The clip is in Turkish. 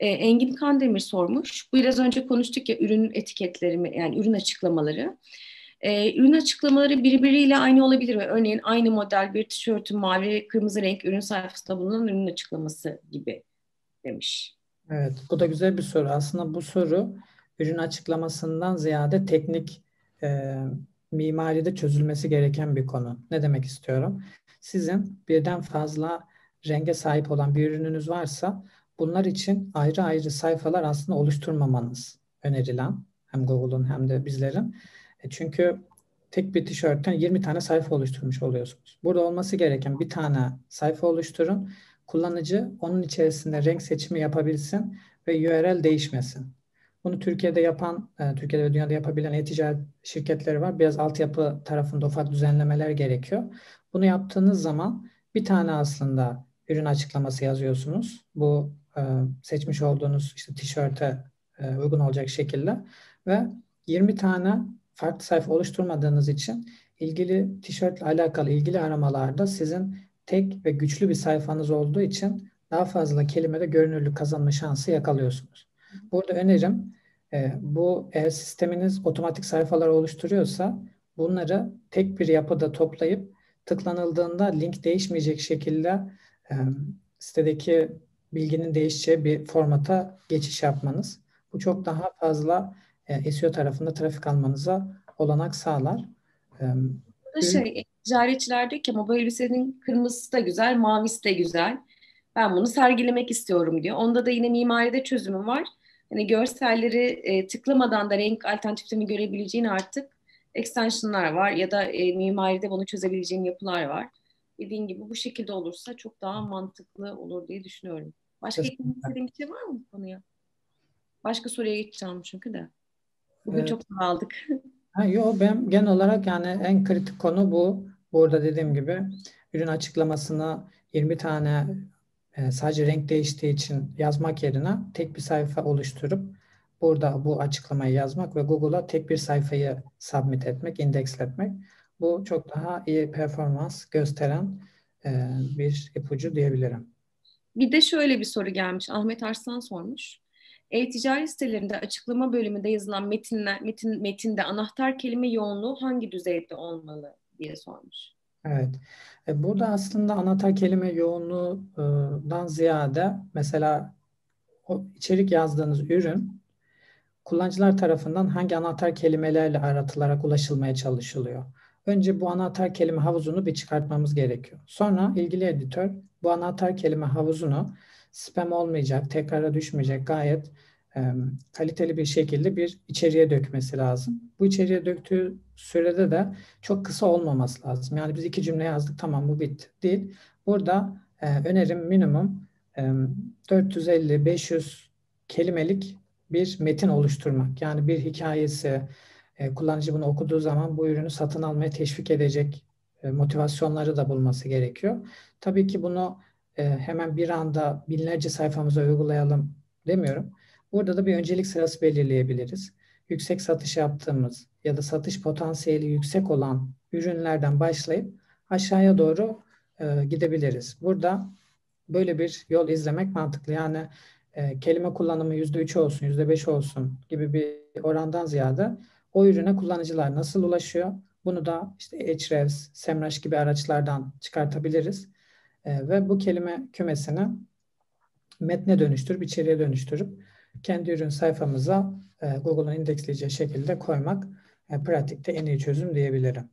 E, Engin Kandemir sormuş. Biraz önce konuştuk ya ürün etiketleri yani ürün açıklamaları. E, ürün açıklamaları birbiriyle aynı olabilir mi? Örneğin aynı model bir tişörtün mavi kırmızı renk ürün sayfasında bulunan ürün açıklaması gibi demiş. Evet, bu da güzel bir soru. Aslında bu soru ürün açıklamasından ziyade teknik e, mimaride çözülmesi gereken bir konu. Ne demek istiyorum? Sizin birden fazla renge sahip olan bir ürününüz varsa bunlar için ayrı ayrı sayfalar aslında oluşturmamanız önerilen hem Google'un hem de bizlerin. E çünkü tek bir tişörtten 20 tane sayfa oluşturmuş oluyorsunuz. Burada olması gereken bir tane sayfa oluşturun. Kullanıcı onun içerisinde renk seçimi yapabilsin ve URL değişmesin. Bunu Türkiye'de yapan, e, Türkiye'de ve dünyada yapabilen e-ticaret şirketleri var. Biraz altyapı tarafında ufak düzenlemeler gerekiyor. Bunu yaptığınız zaman bir tane aslında ürün açıklaması yazıyorsunuz. Bu seçmiş olduğunuz işte tişörte e, uygun olacak şekilde ve 20 tane farklı sayfa oluşturmadığınız için ilgili tişörtle alakalı ilgili aramalarda sizin tek ve güçlü bir sayfanız olduğu için daha fazla kelimede görünürlük kazanma şansı yakalıyorsunuz. Burada önerim e, bu eğer sisteminiz otomatik sayfalar oluşturuyorsa bunları tek bir yapıda toplayıp tıklanıldığında link değişmeyecek şekilde e, sitedeki bilginin değişeceği bir formata geçiş yapmanız. Bu çok daha fazla e, SEO tarafında trafik almanıza olanak sağlar. E, şey, ticaretçiler diyor ki ama bu elbisenin kırmızısı da güzel, mavisi de güzel. Ben bunu sergilemek istiyorum diyor. Onda da yine mimaride çözümü var. Hani görselleri e, tıklamadan da renk alternatiflerini görebileceğin artık extensionlar var ya da e, mimaride bunu çözebileceğin yapılar var. Dediğin gibi bu şekilde olursa çok daha mantıklı olur diye düşünüyorum. Başka eklemek istediğin bir şey var mı bu konuya? Başka soruya geçeceğim çünkü de. Bugün evet. çok aldık. Ha, yo, ben genel olarak yani en kritik konu bu. Burada dediğim gibi ürün açıklamasını 20 tane e, sadece renk değiştiği için yazmak yerine tek bir sayfa oluşturup burada bu açıklamayı yazmak ve Google'a tek bir sayfayı submit etmek, indeksletmek. Bu çok daha iyi performans gösteren e, bir ipucu diyebilirim. Bir de şöyle bir soru gelmiş. Ahmet Arslan sormuş. E-ticaret sitelerinde açıklama bölümünde yazılan metinler, metin, metinde anahtar kelime yoğunluğu hangi düzeyde olmalı diye sormuş. Evet. E, burada aslında anahtar kelime yoğunluğundan ziyade mesela o içerik yazdığınız ürün kullanıcılar tarafından hangi anahtar kelimelerle aratılarak ulaşılmaya çalışılıyor. Önce bu anahtar kelime havuzunu bir çıkartmamız gerekiyor. Sonra ilgili editör bu anahtar kelime havuzunu spam olmayacak, tekrara düşmeyecek gayet e, kaliteli bir şekilde bir içeriye dökmesi lazım. Bu içeriye döktüğü sürede de çok kısa olmaması lazım. Yani biz iki cümle yazdık tamam bu bitti değil. Burada e, önerim minimum e, 450-500 kelimelik bir metin oluşturmak. Yani bir hikayesi, e, kullanıcı bunu okuduğu zaman bu ürünü satın almaya teşvik edecek e, motivasyonları da bulması gerekiyor. Tabii ki bunu e, hemen bir anda binlerce sayfamıza uygulayalım demiyorum. Burada da bir öncelik sırası belirleyebiliriz. Yüksek satış yaptığımız ya da satış potansiyeli yüksek olan ürünlerden başlayıp aşağıya doğru gidebiliriz. Burada böyle bir yol izlemek mantıklı. Yani kelime kullanımı %3 olsun, %5 olsun gibi bir orandan ziyade o ürüne kullanıcılar nasıl ulaşıyor? Bunu da işte Ahrefs, Semrush gibi araçlardan çıkartabiliriz. E, ve bu kelime kümesini metne dönüştürüp, içeriye dönüştürüp kendi ürün sayfamıza e, Google'un indeksleyeceği şekilde koymak e, pratikte en iyi çözüm diyebilirim.